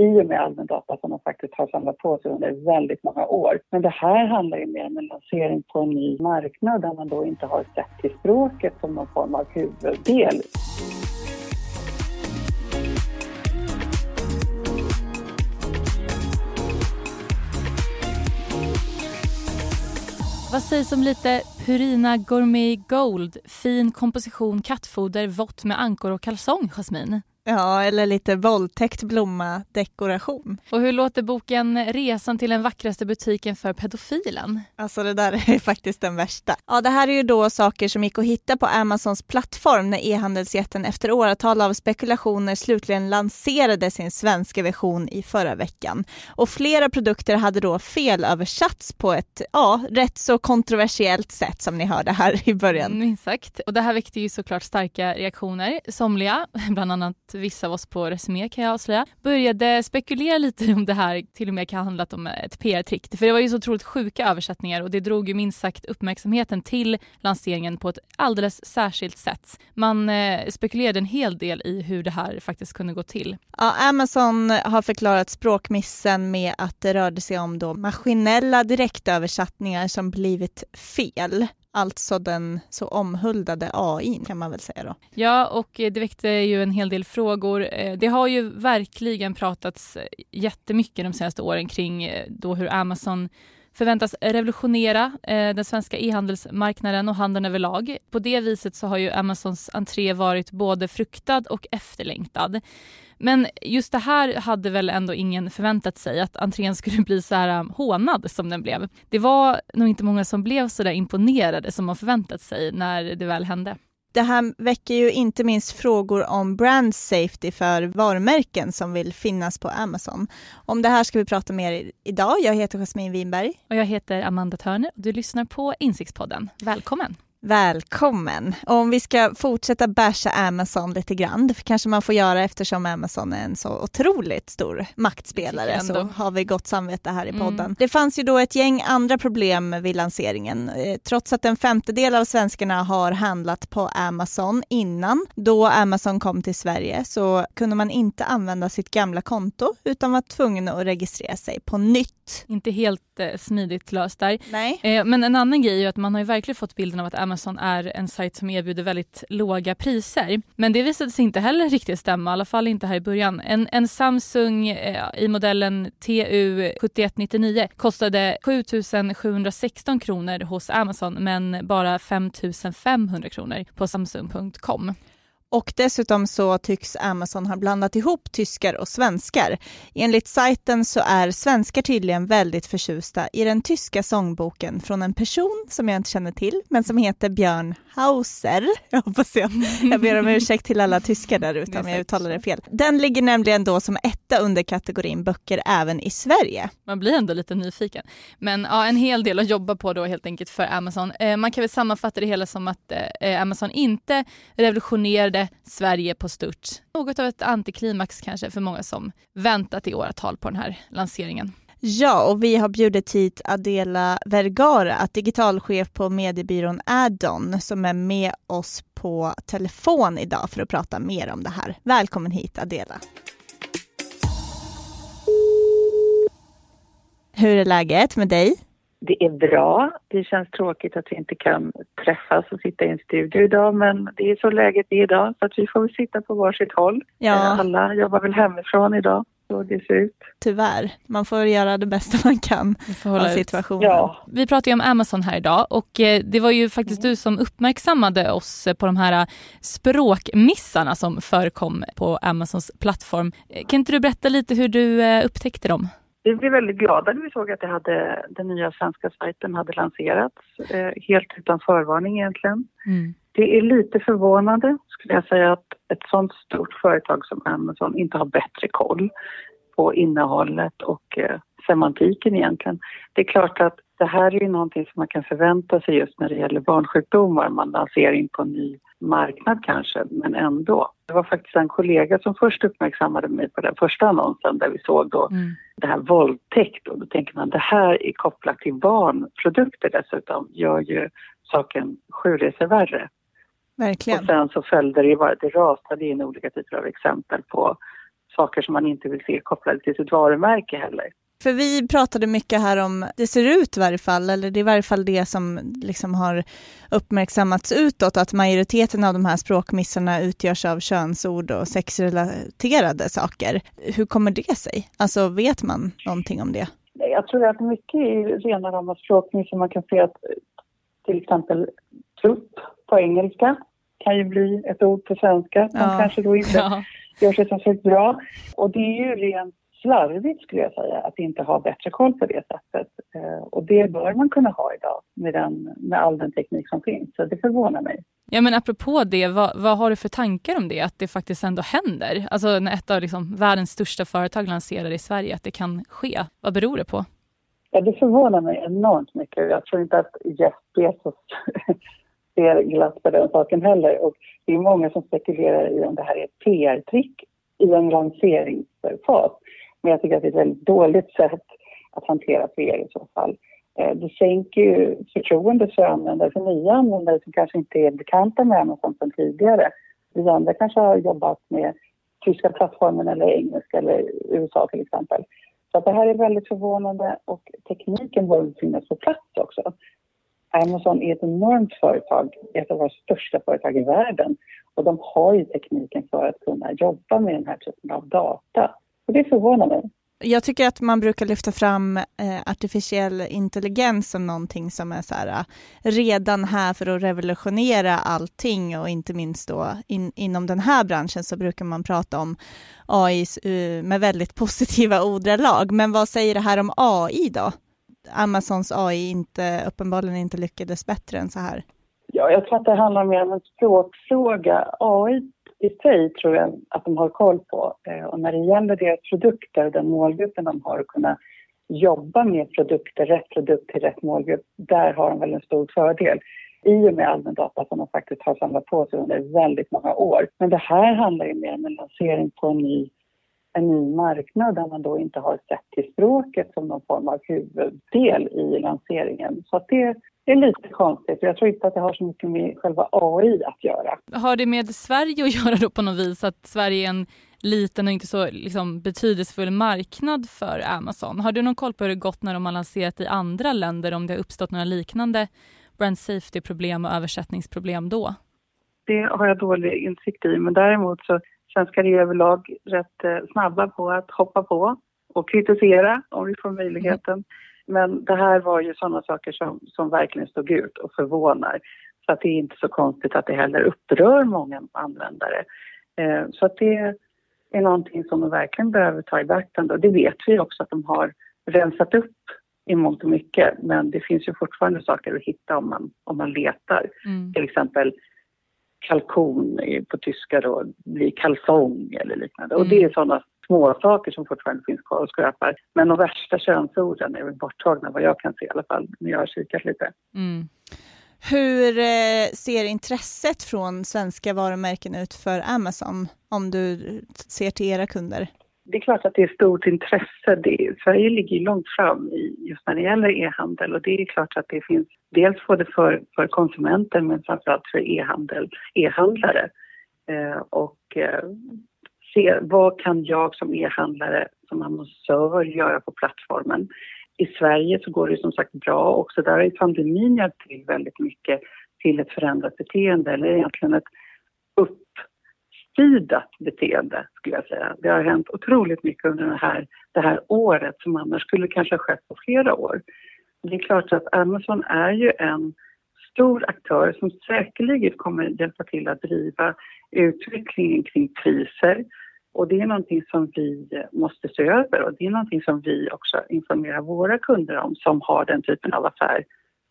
i och med allmän data som de faktiskt har samlat på sig under väldigt många år. Men det här handlar ju mer om en lansering på en ny marknad där man då inte har sett till språket som någon form av huvuddel. Vad sägs om lite Purina Gourmet Gold, fin komposition kattfoder, vått med ankor och kalsong, Jasmin? Ja, eller lite våldtäkt blomma dekoration. Och hur låter boken Resan till den vackraste butiken för pedofilen? Alltså det där är faktiskt den värsta. Ja, det här är ju då saker som gick att hitta på Amazons plattform när e-handelsjätten efter åratal av spekulationer slutligen lanserade sin svenska version i förra veckan. Och flera produkter hade då felöversatts på ett, ja, rätt så kontroversiellt sätt som ni hörde här i början. Minst sagt. Och det här väckte ju såklart starka reaktioner. Somliga, bland annat vissa av oss på Resumé kan jag avslöja, började spekulera lite om det här till och med kan ha handlat om eh, ett PR-trick. För det var ju så otroligt sjuka översättningar och det drog ju minst sagt uppmärksamheten till lanseringen på ett alldeles särskilt sätt. Man eh, spekulerade en hel del i hur det här faktiskt kunde gå till. Ja, Amazon har förklarat språkmissen med att det rörde sig om då maskinella direktöversättningar som blivit fel alltså den så omhuldade AI kan man väl säga då. Ja, och eh, det väckte ju en hel del frågor. Eh, det har ju verkligen pratats eh, jättemycket de senaste åren kring då hur Amazon förväntas revolutionera eh, den svenska e-handelsmarknaden och handeln överlag. På det viset så har ju Amazons entré varit både fruktad och efterlängtad. Men just det här hade väl ändå ingen förväntat sig, att entrén skulle bli så här um, hånad som den blev. Det var nog inte många som blev så där imponerade som man förväntat sig när det väl hände. Det här väcker ju inte minst frågor om brand safety för varumärken som vill finnas på Amazon. Om det här ska vi prata mer idag. Jag heter Jasmine Winberg. Och jag heter Amanda Törner och du lyssnar på Insiktspodden. Välkommen! Välkommen! Och om vi ska fortsätta basha Amazon lite grann, det kanske man får göra eftersom Amazon är en så otroligt stor maktspelare, så har vi gott samvete här i mm. podden. Mm. Det fanns ju då ett gäng andra problem vid lanseringen. Eh, trots att en femtedel av svenskarna har handlat på Amazon innan, då Amazon kom till Sverige, så kunde man inte använda sitt gamla konto, utan var tvungen att registrera sig på nytt. Inte helt eh, smidigt löst där. Nej. Eh, men en annan grej är att man har ju verkligen fått bilden av att Amazon är en sajt som erbjuder väldigt låga priser. Men det visade sig inte heller riktigt stämma, i alla fall inte här i början. En, en Samsung eh, i modellen TU7199 kostade 7 716 kronor hos Amazon men bara 5 500 kronor på samsung.com. Och dessutom så tycks Amazon ha blandat ihop tyskar och svenskar. Enligt sajten så är svenskar tydligen väldigt förtjusta i den tyska sångboken från en person som jag inte känner till, men som heter Björn Hauser. Jag hoppas jag, jag ber om ursäkt till alla tyskar där ute om jag uttalar det fel. Den ligger nämligen då som etta under kategorin böcker även i Sverige. Man blir ändå lite nyfiken. Men ja, en hel del att jobba på då helt enkelt för Amazon. Eh, man kan väl sammanfatta det hela som att eh, Amazon inte revolutionerade Sverige på stört. Något av ett antiklimax kanske för många som väntat i åratal på den här lanseringen. Ja, och vi har bjudit hit Adela Vergara, digitalchef på mediebyrån Addon, som är med oss på telefon idag för att prata mer om det här. Välkommen hit Adela. Hur är läget med dig? Det är bra. Det känns tråkigt att vi inte kan träffas och sitta i en studio idag men det är så läget är idag så att vi får sitta på varsitt håll. Ja. Alla jobbar väl hemifrån idag så det ser ut. Tyvärr, man får göra det bästa man kan av situationen. Ja. Vi pratar ju om Amazon här idag och eh, det var ju faktiskt du som uppmärksammade oss på de här språkmissarna som förekom på Amazons plattform. Eh, kan inte du berätta lite hur du eh, upptäckte dem? Vi blev väldigt glada när vi såg att det hade, den nya svenska sajten hade lanserats, eh, helt utan förvarning egentligen. Mm. Det är lite förvånande skulle jag säga att ett sånt stort företag som Amazon inte har bättre koll på innehållet och eh, semantiken egentligen. Det är klart att det här är ju någonting som man kan förvänta sig just när det gäller barnsjukdomar. Man lanserar in på en ny marknad kanske, men ändå. Det var faktiskt en kollega som först uppmärksammade mig på den första annonsen där vi såg då mm. det här våldtäkt och då tänker man det här är kopplat till barnprodukter dessutom gör ju saken sju resor värre. Verkligen. Och sen så följde det bara, det rasade in olika typer av exempel på saker som man inte vill se kopplade till sitt varumärke heller. För vi pratade mycket här om, det ser ut i varje fall, eller det är i varje fall det som liksom har uppmärksammats utåt, att majoriteten av de här språkmissarna utgörs av könsord och sexrelaterade saker. Hur kommer det sig? Alltså vet man någonting om det? Jag tror att mycket är rena rama språkmissar. Man kan se att till exempel trupp på engelska kan ju bli ett ord på svenska som ja. kanske då inte ja. gör sig särskilt bra. Och det är ju rent slarvigt skulle jag säga att inte ha bättre koll på det sättet. Eh, och det bör man kunna ha idag med, den, med all den teknik som finns. Så det förvånar mig. Ja men apropå det, vad, vad, har du för tankar om det, att det faktiskt ändå händer? Alltså när ett av liksom, världens största företag lanserar i Sverige, att det kan ske. Vad beror det på? Ja, det förvånar mig enormt mycket. Jag tror inte att Jeff Bezos ser glatt på den saken heller. Och det är många som spekulerar i om det här är ett PR-trick i en lanseringsfas. Men jag tycker att det är ett väldigt dåligt sätt att hantera PR i så fall. Eh, det sänker ju förtroendet för användare, för nya användare som kanske inte är bekanta med Amazon sedan tidigare. Vi andra kanske har jobbat med tyska plattformen eller engelska eller USA till exempel. Så att det här är väldigt förvånande och tekniken borde finnas på plats också. Amazon är ett enormt företag, ett av våra största företag i världen och de har ju tekniken för att kunna jobba med den här typen av data. Och det förvånar mig. Jag tycker att man brukar lyfta fram eh, artificiell intelligens som någonting som är så här, eh, redan här för att revolutionera allting och inte minst då in, inom den här branschen så brukar man prata om AI uh, med väldigt positiva ordalag. Men vad säger det här om AI då? Amazons AI inte, uppenbarligen inte lyckades bättre än så här. Ja, jag tror att det handlar mer om en språkfråga. AI i sig tror jag att de har koll på. Eh, och när det gäller deras produkter, den målgruppen de har, att kunna jobba med produkter, rätt produkt till rätt målgrupp, där har de väl en stor fördel i och med allmän data som de faktiskt har samlat på sig under väldigt många år. Men det här handlar ju mer om en lansering på en ny, en ny marknad där man då inte har sett till språket som någon form av huvuddel i lanseringen. Så att det det är lite konstigt. Jag tror inte att det har så mycket med själva AI att göra. Har det med Sverige att göra då på något vis? Att Sverige är en liten och inte så liksom, betydelsefull marknad för Amazon. Har du någon koll på hur det gått när de har lanserat i andra länder? Om det har uppstått några liknande brand safety-problem och översättningsproblem då? Det har jag dålig insikt i, men däremot så svenskar är överlag rätt eh, snabba på att hoppa på och kritisera om vi får möjligheten. Mm. Men det här var ju sådana saker som, som verkligen stod ut och förvånar. Så att det är inte så konstigt att det heller upprör många användare. Eh, så att det är någonting som de verkligen behöver ta i beaktande. Och det vet vi också att de har rensat upp i mångt och mycket. Men det finns ju fortfarande saker att hitta om man, om man letar. Mm. Till exempel kalkon på tyska då blir kalsong eller liknande. Mm. Och det är sådana småsaker som fortfarande finns kvar och skräpar. Men de värsta könsorden är väl borttagna vad jag kan se i alla fall när jag har kikat lite. Mm. Hur eh, ser intresset från svenska varumärken ut för Amazon om du ser till era kunder? Det är klart att det är stort intresse. Det, Sverige ligger långt fram i, just när det gäller e-handel och det är klart att det finns dels både för, för konsumenter men framförallt för e-handel, e-handlare. Eh, och eh, se vad kan jag som e-handlare, som annonsör göra på plattformen. I Sverige så går det som sagt bra också. Där har pandemin hjälpt till väldigt mycket till ett förändrat beteende eller egentligen ett uppstidat beteende skulle jag säga. Det har hänt otroligt mycket under det här, det här året som annars skulle kanske ha skett på flera år. Det är klart att Amazon är ju en stor aktör som säkerligen kommer hjälpa till att driva utvecklingen kring priser. Och det är någonting som vi måste se över och det är någonting som vi också informerar våra kunder om som har den typen av affär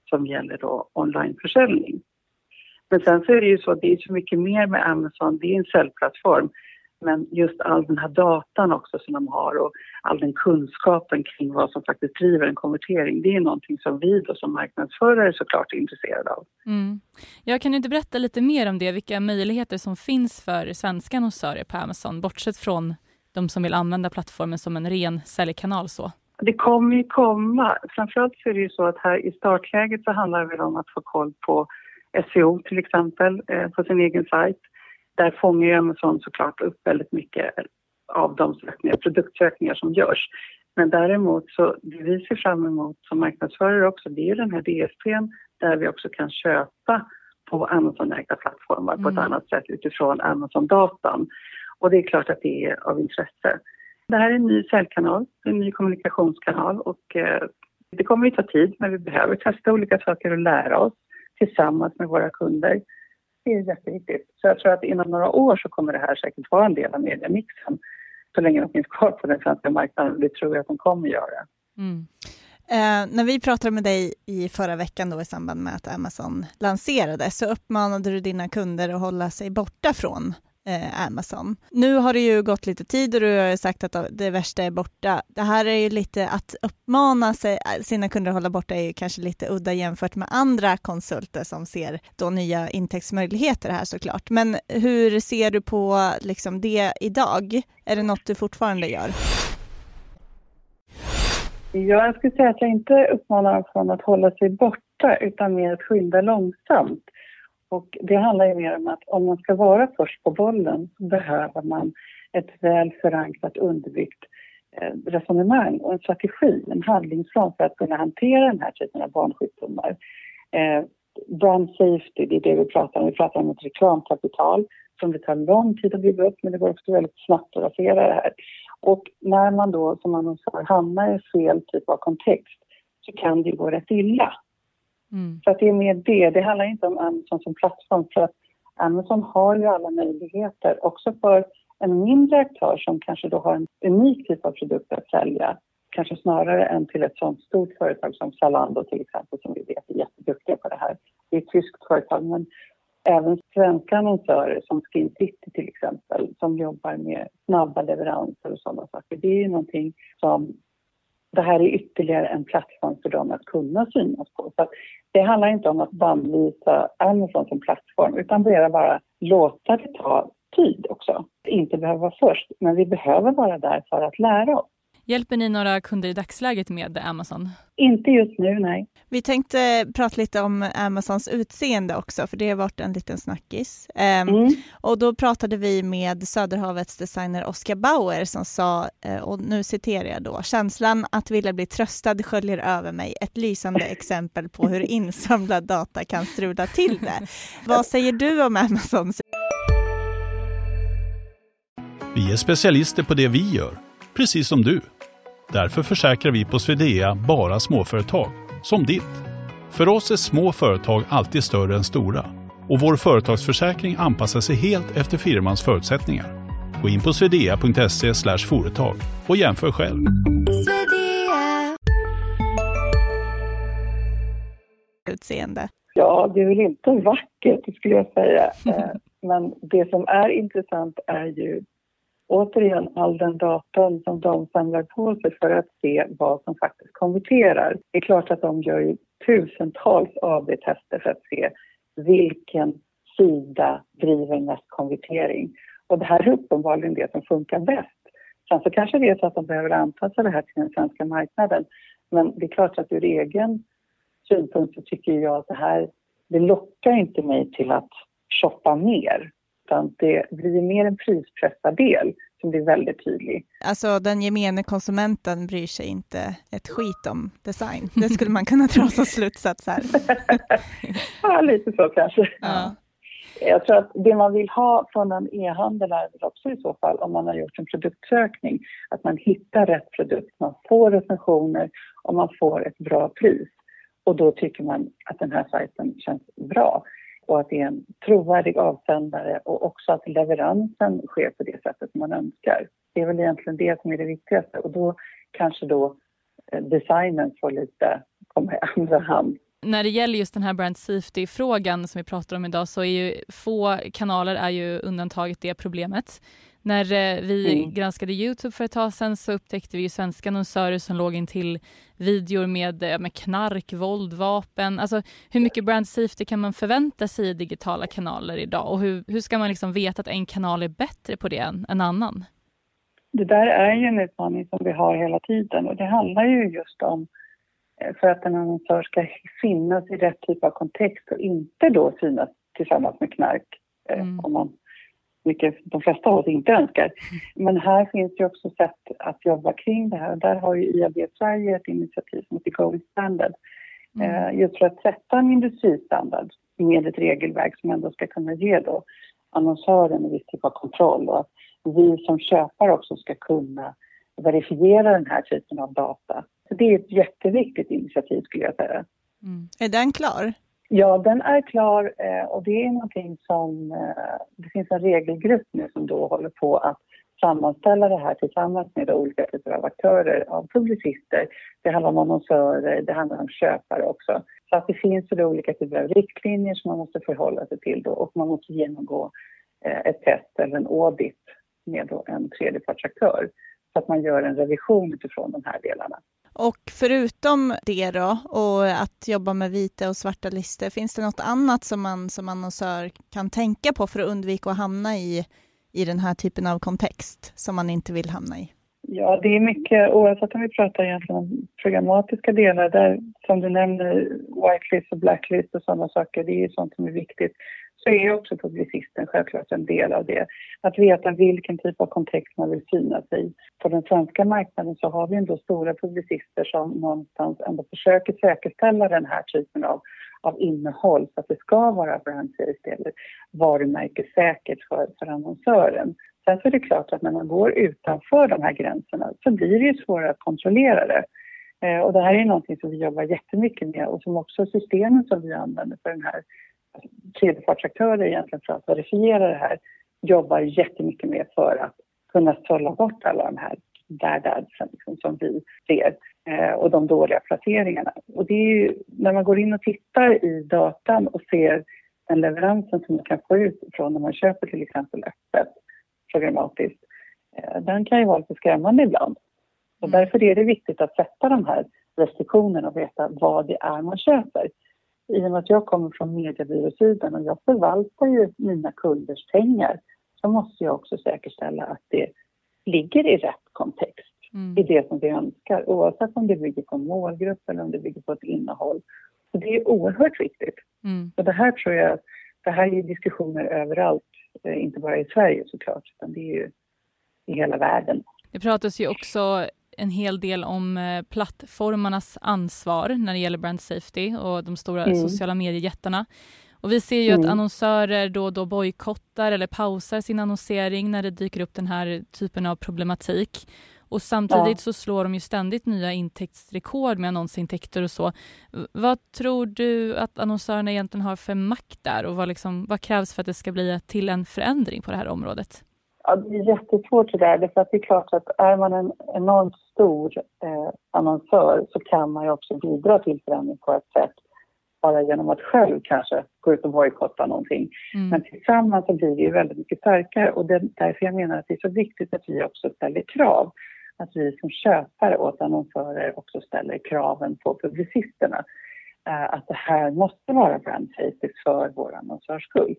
som gäller då onlineförsäljning. Men sen så är det ju så att det är så mycket mer med Amazon, det är en säljplattform. Men just all den här datan också som de har och all den kunskapen kring vad som faktiskt driver en konvertering, det är någonting som vi då som marknadsförare såklart är intresserade av. Mm. Jag kan du inte berätta lite mer om det, vilka möjligheter som finns för svenska annonsörer på Amazon, bortsett från de som vill använda plattformen som en ren säljkanal så? Det kommer ju komma. Framförallt så är det ju så att här i startläget så handlar det om att få koll på SEO till exempel eh, på sin egen sajt där fångar ju Amazon såklart upp väldigt mycket av de sökningar, produktsökningar som görs. Men däremot så det vi ser fram emot som marknadsförare också det är den här DSPn där vi också kan köpa på Amazon-ägda plattformar mm. på ett mm. annat sätt utifrån Amazon-datan. Och det är klart att det är av intresse. Det här är en ny säljkanal, en ny kommunikationskanal och eh, det kommer att ta tid men vi behöver testa olika saker och lära oss tillsammans med våra kunder. Det är jätteviktigt. Så jag tror att inom några år så kommer det här säkert vara en del av mediamixen så länge de finns kvar på den svenska marknaden. Det tror jag att de kommer att göra. Mm. Eh, när vi pratade med dig i förra veckan då i samband med att Amazon lanserades så uppmanade du dina kunder att hålla sig borta från eh, Amazon. Nu har det ju gått lite tid och du har sagt att det värsta är borta. Det här är ju lite att uppmana sig, eh, sina kunder att hålla borta är ju kanske lite udda jämfört med andra konsulter som ser då nya intäktsmöjligheter här såklart. Men hur ser du på liksom det idag? Är det något du fortfarande gör? Ja, jag skulle säga att jag inte uppmanar dem från att hålla sig borta utan mer att skynda långsamt. Och det handlar ju mer om att om man ska vara först på bollen så behöver man ett väl förankrat underbyggt eh, resonemang och en strategi, en handlingsplan för att kunna hantera den här typen av barnsjukdomar. Eh, barn safety, det är det vi pratar om. Vi pratar om ett reklamkapital som det tar lång tid att bygga upp men det går också väldigt snabbt att rasera det här. Och när man då som annonsör hamnar i fel typ av kontext så kan det gå rätt illa. Mm. Så att det är mer det. Det handlar inte om Amazon som plattform för att Amazon har ju alla möjligheter också för en mindre aktör som kanske då har en unik typ av produkt att sälja kanske snarare än till ett sånt stort företag som Zalando till exempel som vi vet är jätteduktiga på det här. Det är ett tyskt företag men även svenska annonsörer som Skin City till exempel som jobbar med snabba leveranser och sådana saker. Det är ju någonting som det här är ytterligare en plattform för dem att kunna synas på. Så det handlar inte om att bannlysa Amazon som plattform utan bara, bara låta det ta tid också. Inte behöva vara först, men vi behöver vara där för att lära oss. Hjälper ni några kunder i dagsläget med Amazon? Inte just nu, nej. Vi tänkte prata lite om Amazons utseende också, för det har varit en liten snackis. Um, mm. Och då pratade vi med Söderhavets designer Oskar Bauer som sa, eh, och nu citerar jag då, känslan att vilja bli tröstad sköljer över mig. Ett lysande exempel på hur insamlad data kan strula till det. Vad säger du om Amazons? Vi är specialister på det vi gör, precis som du. Därför försäkrar vi på Swedea bara småföretag, som ditt. För oss är små företag alltid större än stora och vår företagsförsäkring anpassar sig helt efter firmans förutsättningar. Gå in på swedea.se företag och jämför själv. Utseende. Ja, det är väl inte vackert skulle jag säga. Eh, men det som är intressant är ju återigen all den datan som de samlar på sig för att se vad som faktiskt konverterar. Det är klart att de gör ju tusentals AB-tester för att se vilken sida driver mest konvertering. Och det här är uppenbarligen det som funkar bäst. Sen så kanske det är så att de behöver anpassa det här till den svenska marknaden. Men det är klart att ur egen synpunkt så tycker jag att det här, det lockar inte mig till att shoppa mer utan det blir mer en prispressardel som blir väldigt tydlig. Alltså den gemene konsumenten bryr sig inte ett skit om design. Det skulle man kunna dra som slutsats här. ja, lite så kanske. Ja. Jag tror att det man vill ha från en e-handel är också i så fall, om man har gjort en produktsökning, att man hittar rätt produkt, man får recensioner och man får ett bra pris. Och då tycker man att den här sajten känns bra och att det är en trovärdig avsändare och också att leveransen sker på det sättet man önskar. Det är väl egentligen det som är det viktigaste och då kanske då eh, designen får lite komma i andra hand. När det gäller just den här brand safety-frågan som vi pratar om idag så är ju få kanaler är ju undantaget det problemet. När eh, vi mm. granskade Youtube för ett tag sedan så upptäckte vi ju svenska annonsörer som låg in till videor med, eh, med knark, våld, vapen. Alltså hur mycket brand safety kan man förvänta sig i digitala kanaler idag och hur, hur ska man liksom veta att en kanal är bättre på det än en annan? Det där är ju en utmaning som vi har hela tiden och det handlar ju just om eh, för att en annonsör ska finnas i rätt typ av kontext och inte då synas tillsammans med knark. Mm. Om man vilket de flesta av oss inte önskar. Men här finns ju också sätt att jobba kring det här. Där har ju IAB Sverige ett initiativ som heter Gold Standard. Mm. Eh, just för att sätta en industristandard med ett regelverk som ändå ska kunna ge då annonsören en viss typ av kontroll och att vi som köpare också ska kunna verifiera den här typen av data. Så det är ett jätteviktigt initiativ skulle jag säga. Mm. Är den klar? Ja, den är klar eh, och det är någonting som... Eh, det finns en regelgrupp nu som då håller på att sammanställa det här tillsammans med olika typer av aktörer, av publicister. Det handlar om annonsörer, det handlar om köpare också. Så att det finns för olika typer av riktlinjer som man måste förhålla sig till då och man måste genomgå eh, ett test eller en audit med en tredjepartsaktör så att man gör en revision utifrån de här delarna. Och förutom det då, och att jobba med vita och svarta listor, finns det något annat som man som annonsör kan tänka på för att undvika att hamna i, i den här typen av kontext som man inte vill hamna i? Ja, det är mycket, oavsett om vi pratar egentligen om programmatiska delar, där som du nämner, whitelist och blacklist och sådana saker, det är sånt som är viktigt så är också publicisten självklart en del av det. Att veta vilken typ av kontext man vill synas i. På den svenska marknaden så har vi ändå stora publicister som någonstans ändå försöker säkerställa den här typen av, av innehåll så att det ska vara brand eller varumärkessäkert för, för annonsören. Sen så är det klart att när man går utanför de här gränserna så blir det ju svårare att kontrollera det. Eh, och det här är någonting som vi jobbar jättemycket med och som också systemen som vi använder för den här tredjepartsaktörer egentligen för att verifiera det här jobbar jättemycket med för att kunna sålla bort alla de här där, där liksom, som vi ser eh, och de dåliga placeringarna. Och det är ju, när man går in och tittar i datan och ser den leveransen som man kan få ut från när man köper till exempel öppet programmatiskt, eh, den kan ju vara lite skrämmande ibland. Och mm. därför är det viktigt att sätta de här restriktionerna och veta vad det är man köper i och med att jag kommer från mediebyråsidan och jag förvaltar ju mina kunders pengar så måste jag också säkerställa att det ligger i rätt kontext mm. i det som vi önskar oavsett om det bygger på en målgrupp eller om det bygger på ett innehåll. Så det är oerhört viktigt. Mm. Och det här tror jag, det här är diskussioner överallt, inte bara i Sverige såklart, utan det är ju i hela världen. Det pratas ju också en hel del om eh, plattformarnas ansvar när det gäller brand safety och de stora mm. sociala mediejättarna. Och vi ser ju mm. att annonsörer då och då bojkottar eller pausar sin annonsering när det dyker upp den här typen av problematik. Och samtidigt ja. så slår de ju ständigt nya intäktsrekord med annonsintäkter och så. Vad tror du att annonsörerna egentligen har för makt där och vad, liksom, vad krävs för att det ska bli till en förändring på det här området? Ja, det är jättesvårt det där. För att det är klart att är man en enormt stor eh, annonsör så kan man ju också bidra till förändring på ett sätt bara genom att själv kanske gå ut och bojkotta någonting. Mm. Men tillsammans så blir ju väldigt mycket starkare och det är därför jag menar att det är så viktigt att vi också ställer krav. Att vi som köpare åt annonsörer också ställer kraven på publicisterna. Eh, att det här måste vara brand för vår annonsörs skull.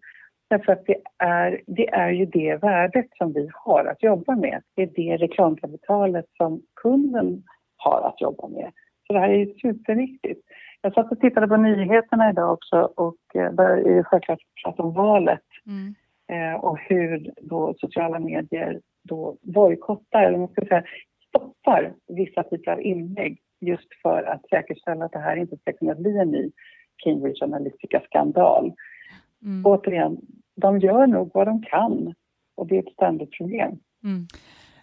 Därför att det är, det är ju det värdet som vi har att jobba med. Det är det reklamkapitalet som kunden har att jobba med. Så det här är ju superviktigt. Jag satt och tittade på nyheterna idag också och eh, där är det självklart prat om valet mm. eh, och hur då sociala medier då bojkottar, eller man ska säga stoppar vissa typer av inlägg just för att säkerställa att det här inte ska kunna bli en ny Cambridge Analytica-skandal. Mm. Återigen, de gör nog vad de kan och det är ett ständigt problem. Mm.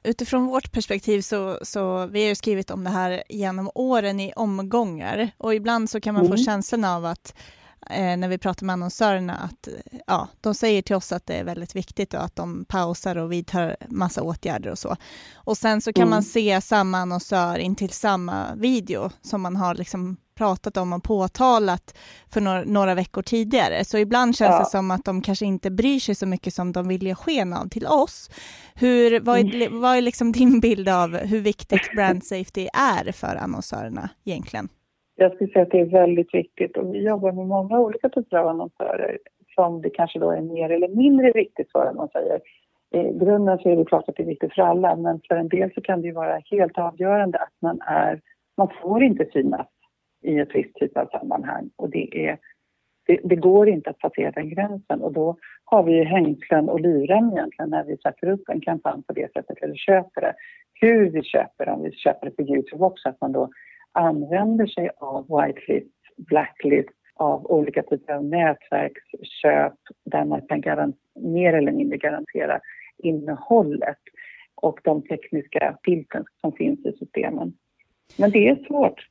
Utifrån vårt perspektiv så, så vi har skrivit om det här genom åren i omgångar och ibland så kan man mm. få känslan av att eh, när vi pratar med annonsörerna att ja, de säger till oss att det är väldigt viktigt och att de pausar och vidtar massa åtgärder och så. Och sen så kan mm. man se samma annonsör in till samma video som man har liksom pratat om och påtalat för några, några veckor tidigare. Så ibland känns ja. det som att de kanske inte bryr sig så mycket som de vill ge sken av till oss. Hur, vad är, mm. vad är liksom din bild av hur viktigt brand safety är för annonsörerna egentligen? Jag skulle säga att det är väldigt viktigt och vi jobbar med många olika typer av annonsörer som det kanske då är mer eller mindre viktigt för, man säger. I grunden så är det klart att det är viktigt för alla, men för en del så kan det ju vara helt avgörande att man är, man får inte synas i ett visst typ av sammanhang och det är Det, det, går inte att passera den gränsen och då har vi ju hängslen och livrem egentligen när vi sätter upp en kampanj på det sättet eller köper det. Hur vi köper, om vi köper det på Youtube också, att man då använder sig av whitelist, blacklist, av olika typer av nätverksköp där man kan mer eller mindre garantera innehållet och de tekniska filtren som finns i systemen. Men det är svårt.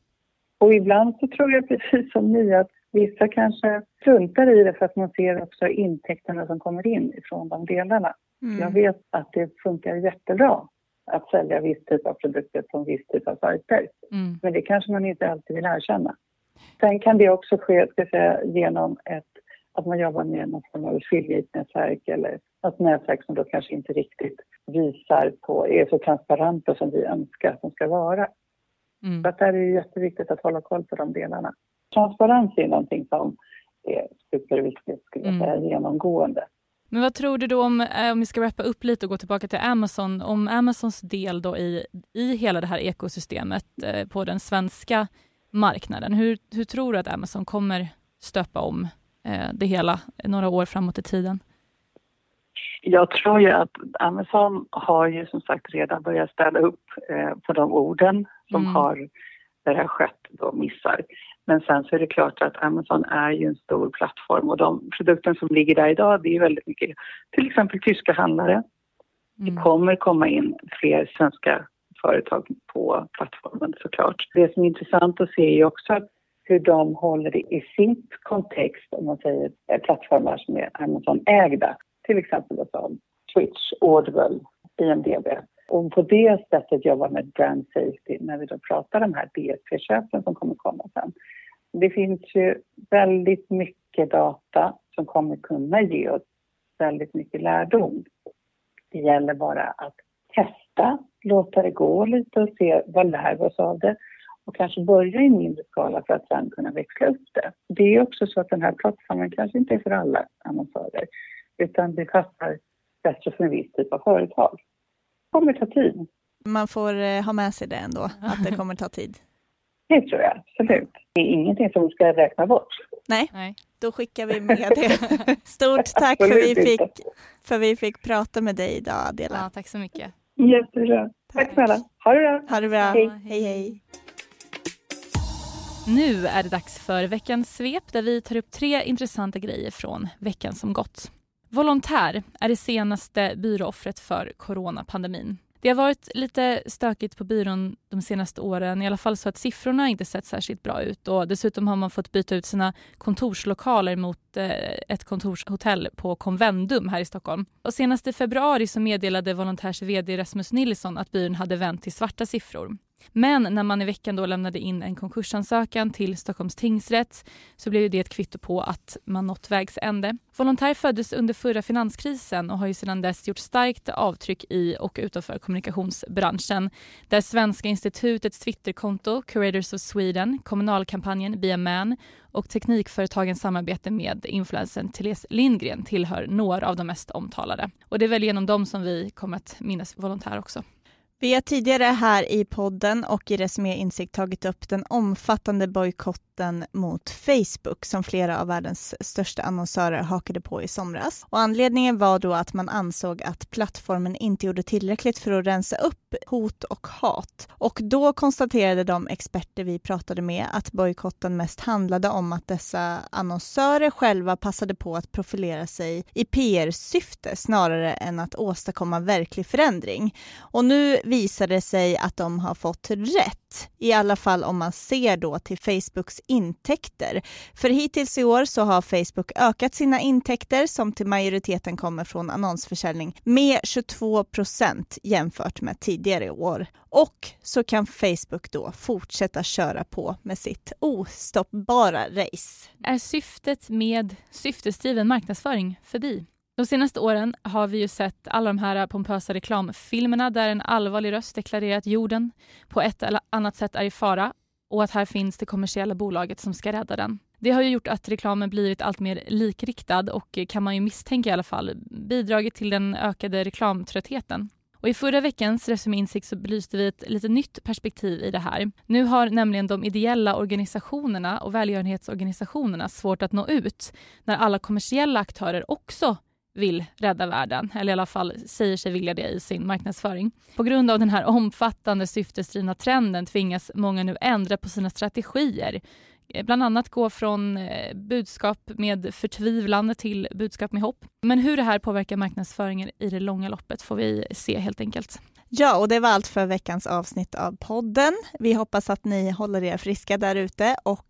Och ibland så tror jag precis som ni att vissa kanske struntar i det för att man ser också intäkterna som kommer in ifrån de delarna. Mm. Jag vet att det funkar jättebra att sälja viss typ av produkter en viss typ av sajter. Mm. Men det kanske man inte alltid vill erkänna. Sen kan det också ske ska säga, genom ett, att man jobbar med någon form av affiliate-nätverk eller något nätverk som då kanske inte riktigt visar på, är så transparenta som vi önskar att de ska vara. Mm. Så att där är det jätteviktigt att hålla koll på de delarna. Transparens är någonting som är superviktigt, skulle jag säga, mm. genomgående. Men vad tror du då om, eh, om vi ska wrappa upp lite och gå tillbaka till Amazon, om Amazons del då i, i hela det här ekosystemet eh, på den svenska marknaden. Hur, hur tror du att Amazon kommer stöpa om eh, det hela några år framåt i tiden? Jag tror ju att Amazon har ju som sagt redan börjat ställa upp eh, på de orden som mm. har, har skett då missar. Men sen så är det klart att Amazon är ju en stor plattform och de produkter som ligger där idag det är väldigt mycket till exempel tyska handlare. Mm. Det kommer komma in fler svenska företag på plattformen såklart. Det som är intressant att se är också hur de håller det i sin kontext, om man säger eh, plattformar som är Amazon-ägda, till exempel som Twitch, Audible, IMDB. Och på det sättet jobba med brand safety när vi då pratar om de här DSP-köpen som kommer komma sen. Det finns ju väldigt mycket data som kommer kunna ge oss väldigt mycket lärdom. Det gäller bara att testa, låta det gå lite och se vad lär vi oss av det och kanske börja i mindre skala för att sen kunna växla upp det. Det är också så att den här plattformen kanske inte är för alla annonsörer utan det passar bättre för en viss typ av företag. Det kommer ta tid. Man får eh, ha med sig det ändå, att det kommer ta tid. Det tror jag absolut. Det är ingenting som ska räkna bort. Nej, Nej. då skickar vi med det. Stort tack för vi fick, för vi fick prata med dig idag, Adela. Ja, tack så mycket. Jättebra. Tack snälla. Ha det bra. Ha det bra. Hej, hej. hej. Nu är det dags för veckans svep där vi tar upp tre intressanta grejer från veckan som gått. Volontär är det senaste byråoffret för coronapandemin. Det har varit lite stökigt på byrån de senaste åren, i alla fall så att siffrorna inte sett särskilt bra ut och dessutom har man fått byta ut sina kontorslokaler mot eh, ett kontorshotell på Convendum här i Stockholm. Och senast i februari så meddelade Volontärs VD Rasmus Nilsson att byrån hade vänt till svarta siffror. Men när man i veckan då lämnade in en konkursansökan till Stockholms tingsrätt så blev det ett kvitto på att man nått vägs ände. Volontär föddes under förra finanskrisen och har ju sedan dess gjort starkt avtryck i och utanför kommunikationsbranschen där Svenska institutets Twitterkonto, Curators of Sweden, kommunalkampanjen Be a Man och teknikföretagens samarbete med influencern Therese Lindgren tillhör några av de mest omtalade. Och det är väl genom dem som vi kommer att minnas Volontär också. Vi har tidigare här i podden och i Resumé Insikt tagit upp den omfattande bojkotten mot Facebook som flera av världens största annonsörer hakade på i somras. Och anledningen var då att man ansåg att plattformen inte gjorde tillräckligt för att rensa upp hot och hat. Och då konstaterade de experter vi pratade med att bojkotten mest handlade om att dessa annonsörer själva passade på att profilera sig i PR-syfte snarare än att åstadkomma verklig förändring. Och nu visar det sig att de har fått rätt, i alla fall om man ser då till Facebooks intäkter. För hittills i år så har Facebook ökat sina intäkter som till majoriteten kommer från annonsförsäljning med 22 procent jämfört med tidigare år. Och så kan Facebook då fortsätta köra på med sitt ostoppbara race. Är syftet med syftesdriven marknadsföring förbi? De senaste åren har vi ju sett alla de här pompösa reklamfilmerna där en allvarlig röst deklarerar att jorden på ett eller annat sätt är i fara och att här finns det kommersiella bolaget som ska rädda den. Det har ju gjort att reklamen blivit allt mer likriktad och kan man ju misstänka i alla fall bidragit till den ökade reklamtröttheten. Och I förra veckans Resumé Insikt så belyste vi ett lite nytt perspektiv i det här. Nu har nämligen de ideella organisationerna och välgörenhetsorganisationerna svårt att nå ut när alla kommersiella aktörer också vill rädda världen, eller i alla fall säger sig vilja det i sin marknadsföring. På grund av den här omfattande syftesdrivna trenden tvingas många nu ändra på sina strategier. Eh, bland annat gå från eh, budskap med förtvivlan till budskap med hopp. Men hur det här påverkar marknadsföringen i det långa loppet får vi se helt enkelt. Ja, och det var allt för veckans avsnitt av podden. Vi hoppas att ni håller er friska där ute och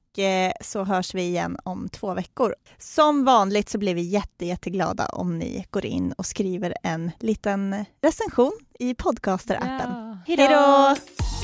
så hörs vi igen om två veckor. Som vanligt så blir vi jätte, jätteglada om ni går in och skriver en liten recension i podcaster-appen. Ja. Hej då!